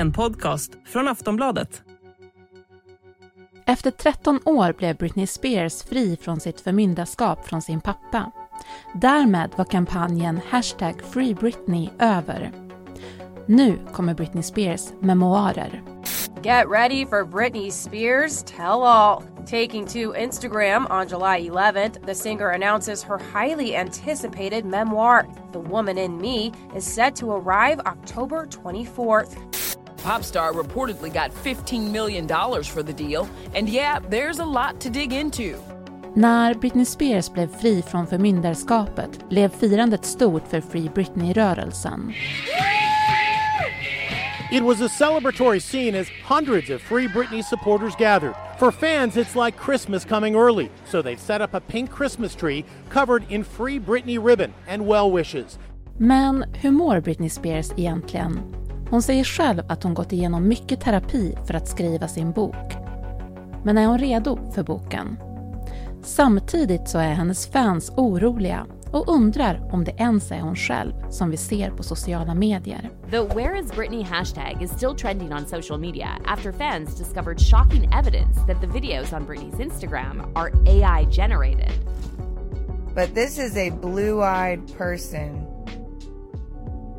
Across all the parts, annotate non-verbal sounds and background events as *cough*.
en podcast från Aftonbladet. Efter 13 år blev Britney Spears fri från sitt förmyndarskap från sin pappa. Därmed var kampanjen hashtag Free Britney över. Nu kommer Britney Spears memoarer. Get ready for Britney Spears Tell All. Taking to Instagram on July 11th, the singer announces her highly anticipated memoir, The Woman in Me, is set to arrive October 24th. Pop star reportedly got $15 million for the deal, and yeah, there's a lot to dig into. När Britney Spears blev fri från förmyndarskapet blev firandet stort för Free Britney-rörelsen. It was a celebratory scene as hundreds of Free Britney supporters gathered. For fans, it's like Christmas coming early, so they've set up a pink Christmas tree covered in Free Britney ribbon and well wishes. Men hur mår Britney Spears egentligen? Hon säger själv att hon gått igenom mycket terapi för att skriva sin bok. Men är hon redo för boken? Samtidigt så är hennes fans oroliga och undrar om det ens är hon själv som vi ser på sociala medier. The Where is Britney hashtag is still trending on social media after fans discovered shocking evidence that the videos on Britney's Instagram are AI generated. But this is a blue eyed person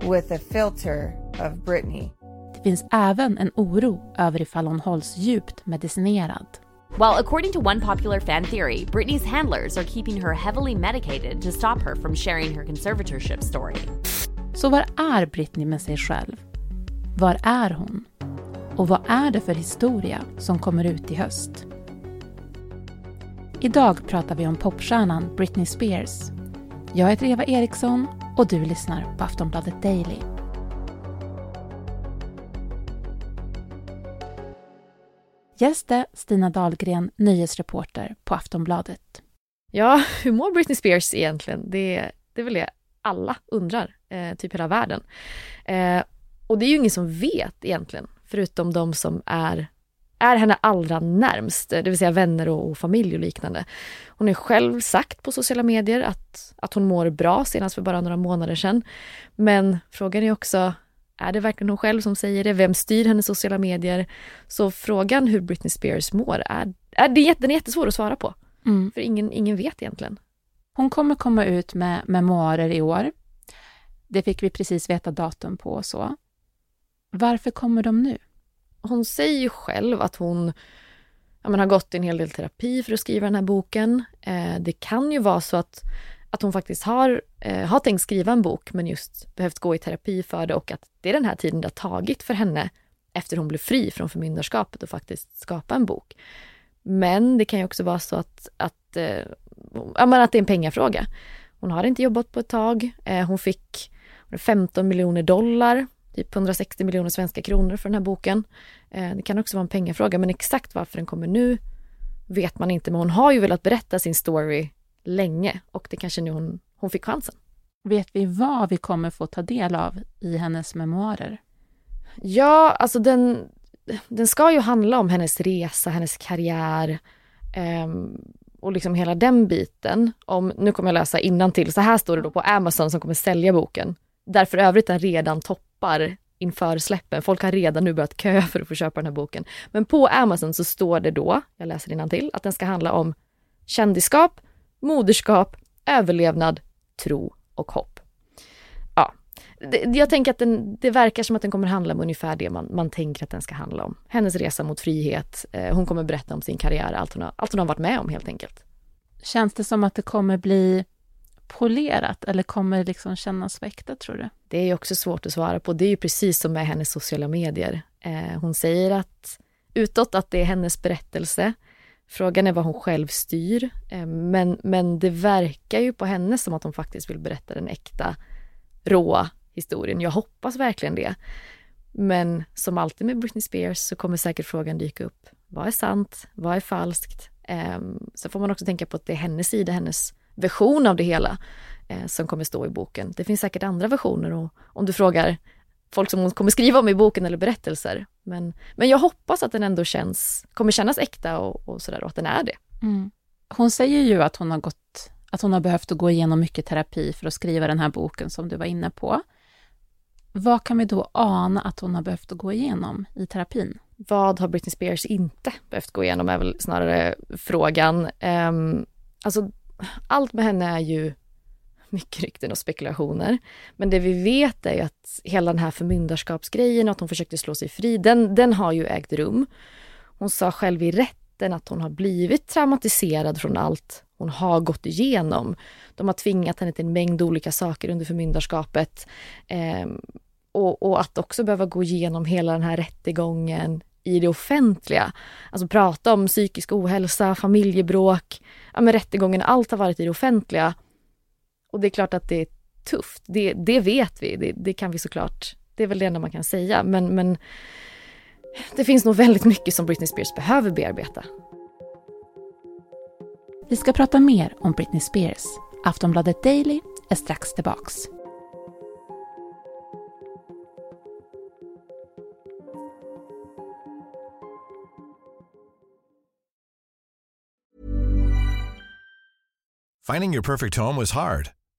with a filter of Britney. Det finns även en oro över ifall hon hålls djupt medicinerad. Well, according to one popular fan theory, Britney's handlers are keeping her heavily medicated to stop her from sharing her conservatorship story. Så var är Britney med sig själv? Var är hon? Och vad är det för historia som kommer ut i höst? Idag pratar vi om popstjärnan Britney Spears. Jag heter Eva Eriksson och du lyssnar på Aftonbladet Daily. Gäst är Stina Dahlgren, nyhetsreporter på Aftonbladet. Ja, *laughs* hur mår Britney Spears egentligen? Det, det är väl det alla undrar, eh, typ hela världen. Eh, och det är ju ingen som vet egentligen, förutom de som är, är henne allra närmst, det vill säga vänner och, och familj och liknande. Hon har själv sagt på sociala medier att, att hon mår bra, senast för bara några månader sedan. Men frågan är också, är det verkligen hon själv som säger det? Vem styr hennes sociala medier? Så frågan hur Britney Spears mår, är, är, det, den är jättesvår att svara på. Mm. För ingen, ingen vet egentligen. Hon kommer komma ut med memoarer i år. Det fick vi precis veta datum på och så. Varför kommer de nu? Hon säger ju själv att hon ja, har gått en hel del terapi för att skriva den här boken. Eh, det kan ju vara så att, att hon faktiskt har, eh, har tänkt skriva en bok men just behövt gå i terapi för det och att det är den här tiden det har tagit för henne efter hon blev fri från förmyndarskapet och faktiskt skapa en bok. Men det kan ju också vara så att, att, eh, att det är en pengafråga. Hon har inte jobbat på ett tag. Eh, hon fick 15 miljoner dollar, typ 160 miljoner svenska kronor för den här boken. Eh, det kan också vara en pengafråga, men exakt varför den kommer nu vet man inte. Men hon har ju velat berätta sin story länge och det kanske nu hon, hon fick chansen. Vet vi vad vi kommer få ta del av i hennes memoarer? Ja, alltså den, den ska ju handla om hennes resa, hennes karriär um, och liksom hela den biten. Om, nu kommer jag läsa till. så här står det då på Amazon som kommer sälja boken. Där för övrigt den redan toppar inför släppen. Folk har redan nu börjat köa för att få köpa den här boken. Men på Amazon så står det då, jag läser till att den ska handla om kändisskap, moderskap, överlevnad, tro och hopp det, jag tänker att den, det verkar som att den kommer handla om ungefär det man, man tänker att den ska handla om. Hennes resa mot frihet. Eh, hon kommer berätta om sin karriär, allt hon, har, allt hon har varit med om helt enkelt. Känns det som att det kommer bli polerat eller kommer det liksom kännas äkta tror du? Det är ju också svårt att svara på. Det är ju precis som med hennes sociala medier. Eh, hon säger att utåt att det är hennes berättelse. Frågan är vad hon själv styr. Eh, men, men det verkar ju på henne som att hon faktiskt vill berätta den äkta, råa historien. Jag hoppas verkligen det. Men som alltid med Britney Spears så kommer säkert frågan dyka upp. Vad är sant? Vad är falskt? Ehm, så får man också tänka på att det är hennes sida, hennes version av det hela eh, som kommer stå i boken. Det finns säkert andra versioner och om du frågar folk som hon kommer skriva om i boken eller berättelser. Men, men jag hoppas att den ändå känns, kommer kännas äkta och, och sådär och att den är det. Mm. Hon säger ju att hon har gått, att hon har behövt gå igenom mycket terapi för att skriva den här boken som du var inne på. Vad kan vi då ana att hon har behövt gå igenom i terapin? Vad har Britney Spears inte behövt gå igenom är väl snarare frågan. Um, alltså, allt med henne är ju mycket rykten och spekulationer. Men det vi vet är att hela den här förmyndarskapsgrejen, att hon försökte slå sig fri, den, den har ju ägt rum. Hon sa själv i rätten att hon har blivit traumatiserad från allt hon har gått igenom. De har tvingat henne till en mängd olika saker under förmyndarskapet. Eh, och, och, att också behöva gå igenom hela den här rättegången i det offentliga. Alltså prata om psykisk ohälsa, familjebråk, ja men rättegången, allt har varit i det offentliga. Och det är klart att det är tufft, det, det vet vi, det, det kan vi såklart, det är väl det enda man kan säga, men, men det finns nog väldigt mycket som Britney Spears behöver bearbeta. Vi ska prata mer om Britney Spears. Aftonbladet Daily är strax tillbaks. Finding your perfect home was hard,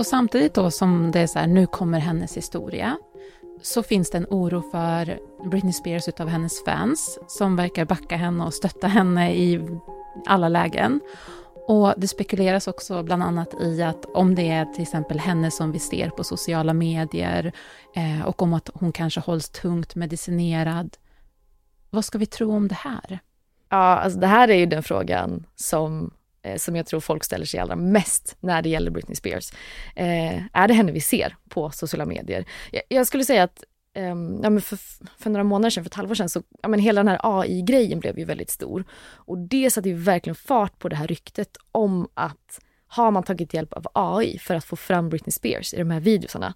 Och samtidigt då som det är så här, nu kommer hennes historia, så finns det en oro för Britney Spears utav hennes fans som verkar backa henne och stötta henne i alla lägen. Och det spekuleras också bland annat i att om det är till exempel henne som vi ser på sociala medier eh, och om att hon kanske hålls tungt medicinerad. Vad ska vi tro om det här? Ja, alltså det här är ju den frågan som, eh, som jag tror folk ställer sig allra mest när det gäller Britney Spears. Eh, är det henne vi ser på sociala medier? Jag, jag skulle säga att ehm, ja, men för, för, några månader sedan, för ett halvår sedan, så ja, men hela den här AI-grejen blev ju väldigt stor. Och det satte ju verkligen fart på det här ryktet om att har man tagit hjälp av AI för att få fram Britney Spears i de här videosarna.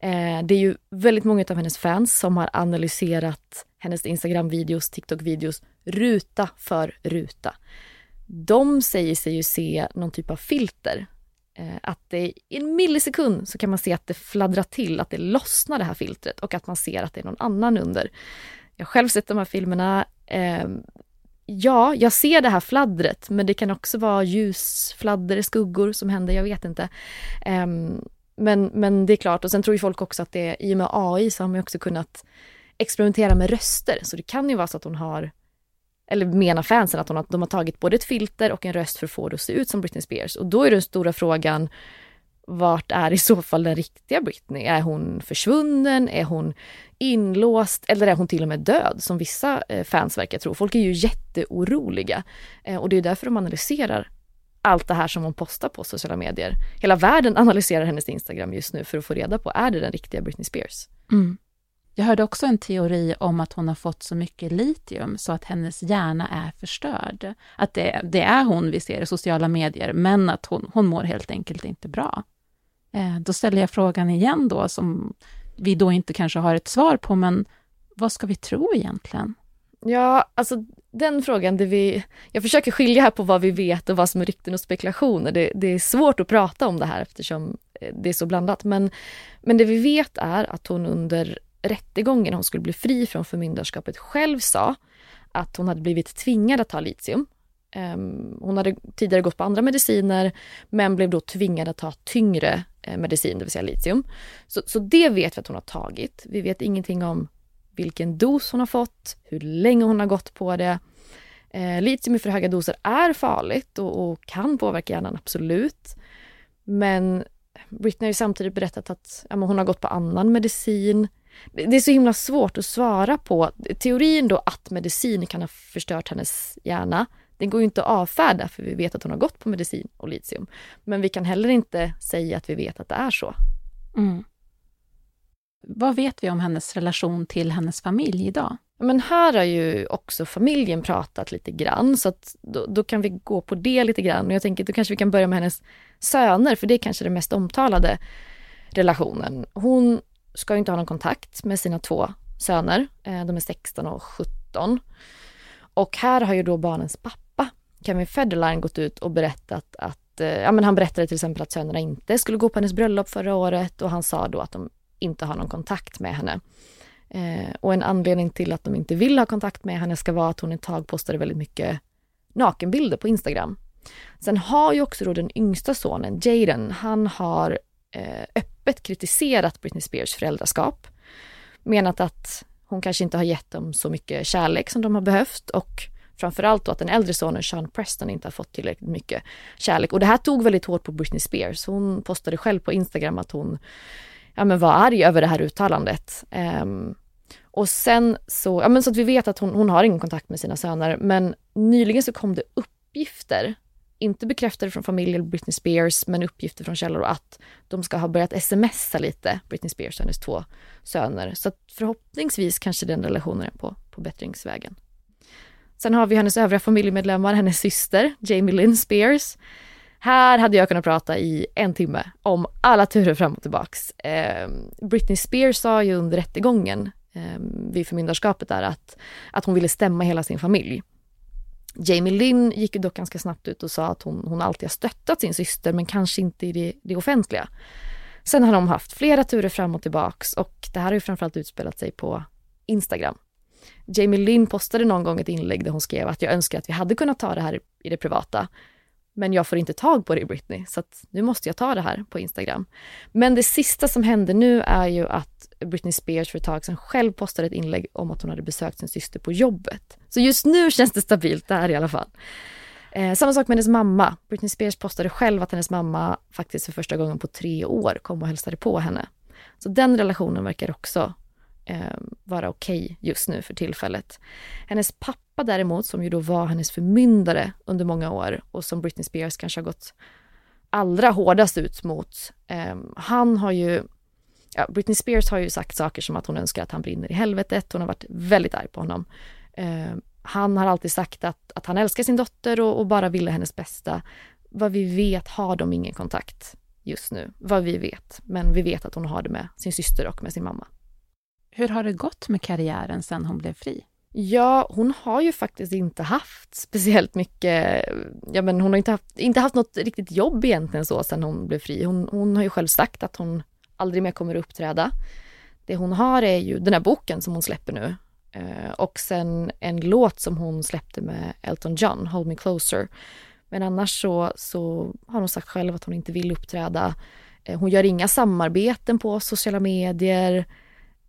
Eh, det är ju väldigt många av hennes fans som har analyserat hennes Instagram-videos, TikTok-videos, ruta för ruta. De säger sig ju se någon typ av filter eh, att det i en millisekund så kan man se att det fladdrar till, att det lossnar det här filtret och att man ser att det är någon annan under. Jag har själv sett de här filmerna. Ehm, ja, jag ser det här fladdret, men det kan också vara ljusfladder, skuggor som händer, jag vet inte. Ehm, men, men det är klart, och sen tror ju folk också att det, i och med AI så har man också kunnat experimentera med röster, så det kan ju vara så att hon har eller menar fansen att hon, de har tagit både ett filter och en röst för att få det att se ut som Britney Spears. Och då är den stora frågan, vart är i så fall den riktiga Britney? Är hon försvunnen? Är hon inlåst? Eller är hon till och med död som vissa eh, fans verkar tro? Folk är ju jätteoroliga eh, och det är därför de analyserar allt det här som hon postar på sociala medier. Hela världen analyserar hennes Instagram just nu för att få reda på, är det den riktiga Britney Spears? Mm. Jag hörde också en teori om att hon har fått så mycket litium så att hennes hjärna är förstörd. Att det, det är hon vi ser i sociala medier, men att hon, hon mår helt enkelt inte bra. Eh, då ställer jag frågan igen då, som vi då inte kanske har ett svar på, men vad ska vi tro egentligen? Ja, alltså den frågan, det vi, jag försöker skilja här på vad vi vet och vad som är rykten och spekulationer. Det, det, är svårt att prata om det här eftersom eh, det är så blandat. Men, men det vi vet är att hon under rättegången hon skulle bli fri från förmyndarskapet själv sa att hon hade blivit tvingad att ta litium. Ehm, hon hade tidigare gått på andra mediciner men blev då tvingad att ta tyngre eh, medicin, det vill säga litium. Så, så det vet vi att hon har tagit. Vi vet ingenting om vilken dos hon har fått, hur länge hon har gått på det. Eh, litium i för höga doser är farligt och, och kan påverka hjärnan, absolut. Men Britney har ju samtidigt berättat att ja, hon har gått på annan medicin. Det är så himla svårt att svara på. Teorin då att medicin kan ha förstört hennes hjärna, den går ju inte att avfärda för vi vet att hon har gått på medicin och litium. Men vi kan heller inte säga att vi vet att det är så. Mm. Vad vet vi om hennes relation till hennes familj idag? Men här har ju också familjen pratat lite grann, så att då, då, kan vi gå på det lite grann. Och jag tänker då kanske vi kan börja med hennes söner, för det är kanske den mest omtalade relationen. Hon ska inte ha någon kontakt med sina två söner. Eh, de är 16 och 17. Och här har ju då barnens pappa, Kevin Federline, gått ut och berättat att, eh, ja men han berättade till exempel att sönerna inte skulle gå på hennes bröllop förra året och han sa då att de inte har någon kontakt med henne. Eh, och en anledning till att de inte vill ha kontakt med henne ska vara att hon ett tag postade väldigt mycket nakenbilder på Instagram. Sen har ju också då den yngsta sonen, Jaden, han har eh, öppet kritiserat Britney Spears föräldraskap. Menat att hon kanske inte har gett dem så mycket kärlek som de har behövt och framförallt då att den äldre sonen Sean Preston inte har fått tillräckligt mycket kärlek. Och det här tog väldigt hårt på Britney Spears. Hon postade själv på Instagram att hon ja, men var arg över det här uttalandet. Um, och sen så, ja men så att vi vet att hon, hon har ingen kontakt med sina söner, men nyligen så kom det uppgifter, inte bekräftade från familjen Britney Spears, men uppgifter från källor att de ska ha börjat smsa lite, Britney Spears och hennes två söner. Så att förhoppningsvis kanske den relationen är på, på bättringsvägen. Sen har vi hennes övriga familjemedlemmar, hennes syster Jamie Lynn Spears. Här hade jag kunnat prata i en timme om alla turer fram och tillbaks. Eh, Britney Spears sa ju under rättegången eh, vid förmyndarskapet där att, att hon ville stämma hela sin familj. Jamie Lynn gick ju dock ganska snabbt ut och sa att hon, hon alltid har stöttat sin syster men kanske inte i det, det offentliga. Sen har de haft flera turer fram och tillbaks och det här har ju framförallt utspelat sig på Instagram. Jamie Lynn postade någon gång ett inlägg där hon skrev att jag önskar att vi hade kunnat ta det här i det privata. Men jag får inte tag på det i Britney, så att nu måste jag ta det här på Instagram. Men det sista som händer nu är ju att Britney Spears för ett tag sedan själv postade ett inlägg om att hon hade besökt sin syster på jobbet. Så just nu känns det stabilt där i alla fall. Eh, samma sak med hennes mamma. Britney Spears postade själv att hennes mamma faktiskt för första gången på tre år kom och hälsade på henne. Så den relationen verkar också eh, vara okej okay just nu för tillfället. Hennes pappa däremot, som ju då var hennes förmyndare under många år och som Britney Spears kanske har gått allra hårdast ut mot. Eh, han har ju, ja, Britney Spears har ju sagt saker som att hon önskar att han brinner i helvetet. Hon har varit väldigt arg på honom. Eh, han har alltid sagt att, att han älskar sin dotter och, och bara ville hennes bästa. Vad vi vet har de ingen kontakt just nu, vad vi vet. Men vi vet att hon har det med sin syster och med sin mamma. Hur har det gått med karriären sen hon blev fri? Ja, hon har ju faktiskt inte haft speciellt mycket, ja men hon har inte haft, inte haft något riktigt jobb egentligen så sen hon blev fri. Hon, hon har ju själv sagt att hon aldrig mer kommer att uppträda. Det hon har är ju den här boken som hon släpper nu eh, och sen en låt som hon släppte med Elton John, Hold Me Closer. Men annars så, så har hon sagt själv att hon inte vill uppträda. Eh, hon gör inga samarbeten på sociala medier.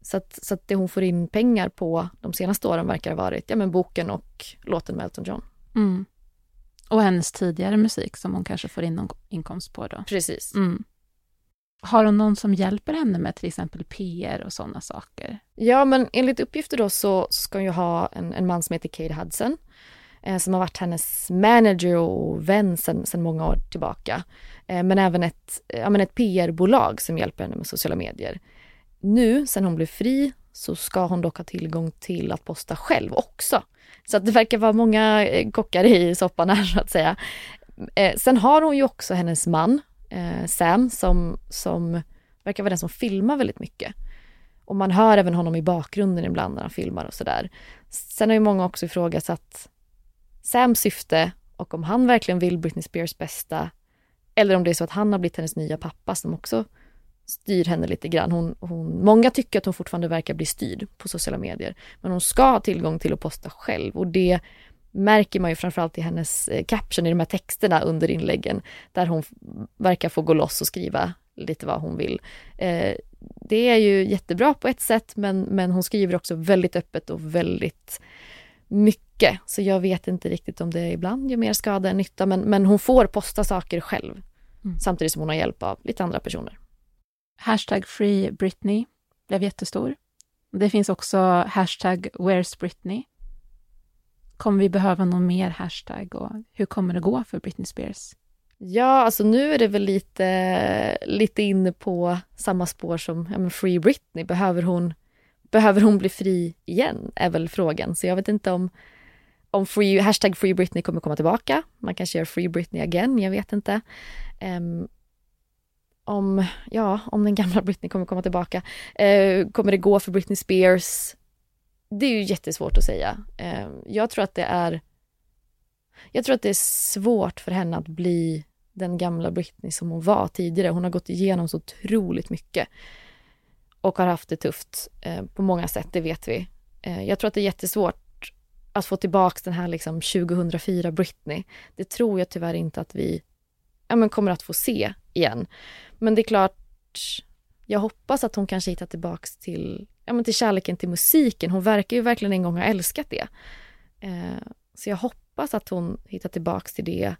Så att, så att det hon får in pengar på de senaste åren verkar ha varit ja, men boken och låten med Elton John. Mm. Och hennes tidigare musik som hon kanske får in någon inkomst på då. Precis. Mm. Har hon någon som hjälper henne med till exempel PR och sådana saker? Ja, men enligt uppgifter då så ska hon ju ha en, en man som heter Kate Hudson eh, som har varit hennes manager och vän sedan många år tillbaka. Eh, men även ett, ja, ett PR-bolag som hjälper henne med sociala medier. Nu, sen hon blev fri, så ska hon dock ha tillgång till att posta själv också. Så att det verkar vara många eh, kockar i soppan här så att säga. Eh, sen har hon ju också hennes man, eh, Sam, som, som verkar vara den som filmar väldigt mycket. Och man hör även honom i bakgrunden ibland när han filmar och sådär. Sen har ju många också ifrågasatt Sams syfte och om han verkligen vill Britney Spears bästa. Eller om det är så att han har blivit hennes nya pappa som också styr henne lite grann. Hon, hon, många tycker att hon fortfarande verkar bli styrd på sociala medier. Men hon ska ha tillgång till att posta själv och det märker man ju framförallt i hennes eh, caption i de här texterna under inläggen där hon verkar få gå loss och skriva lite vad hon vill. Eh, det är ju jättebra på ett sätt men, men hon skriver också väldigt öppet och väldigt mycket. Så jag vet inte riktigt om det ibland gör mer skada än nytta men, men hon får posta saker själv. Mm. Samtidigt som hon har hjälp av lite andra personer. Hashtag Free Britney blev jättestor. Det finns också hashtag Where's Britney. Kommer vi behöva någon mer hashtag och hur kommer det gå för Britney Spears? Ja, alltså nu är det väl lite, lite inne på samma spår som ja, Free Britney. Behöver hon, behöver hon bli fri igen? Är väl frågan. Så jag vet inte om, om free, hashtag Free Britney kommer komma tillbaka. Man kanske gör Free Britney again, jag vet inte. Um, om, ja, om den gamla *laughs* Britney kommer komma tillbaka. Eh, kommer det gå för Britney Spears? Det är ju jättesvårt att säga. Eh, jag tror att det är jag tror att det är svårt för henne att bli den gamla Britney som hon var tidigare. Hon har gått igenom så otroligt mycket och har haft det tufft eh, på många sätt, det vet vi. Eh, jag tror att det är jättesvårt att få tillbaka den här liksom 2004 Britney. Det tror jag tyvärr inte att vi ja, men kommer att få se igen. Men det är klart, jag hoppas att hon kanske hittar tillbaks till, ja, men till kärleken till musiken. Hon verkar ju verkligen en gång ha älskat det. Eh, så jag hoppas att hon hittar tillbaks till det.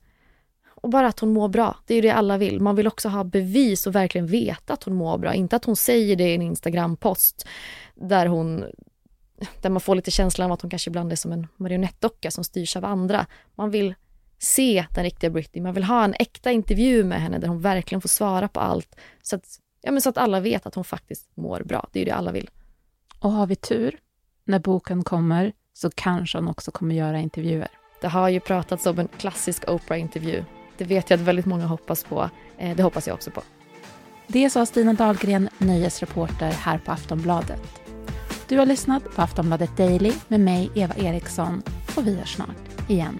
Och bara att hon mår bra. Det är ju det alla vill. Man vill också ha bevis och verkligen veta att hon mår bra. Inte att hon säger det i en Instagram-post där hon där man får lite känslan av att hon kanske ibland är som en marionettdocka som styrs av andra. Man vill se den riktiga Britney. Man vill ha en äkta intervju med henne där hon verkligen får svara på allt. Så att, ja, men så att alla vet att hon faktiskt mår bra. Det är ju det alla vill. Och har vi tur, när boken kommer, så kanske hon också kommer göra intervjuer. Det har ju pratats om en klassisk Oprah-intervju. Det vet jag att väldigt många hoppas på. Eh, det hoppas jag också på. Det sa Stina Dahlgren, nöjesreporter här på Aftonbladet. Du har lyssnat på Aftonbladet Daily med mig, Eva Eriksson, och vi hörs snart igen.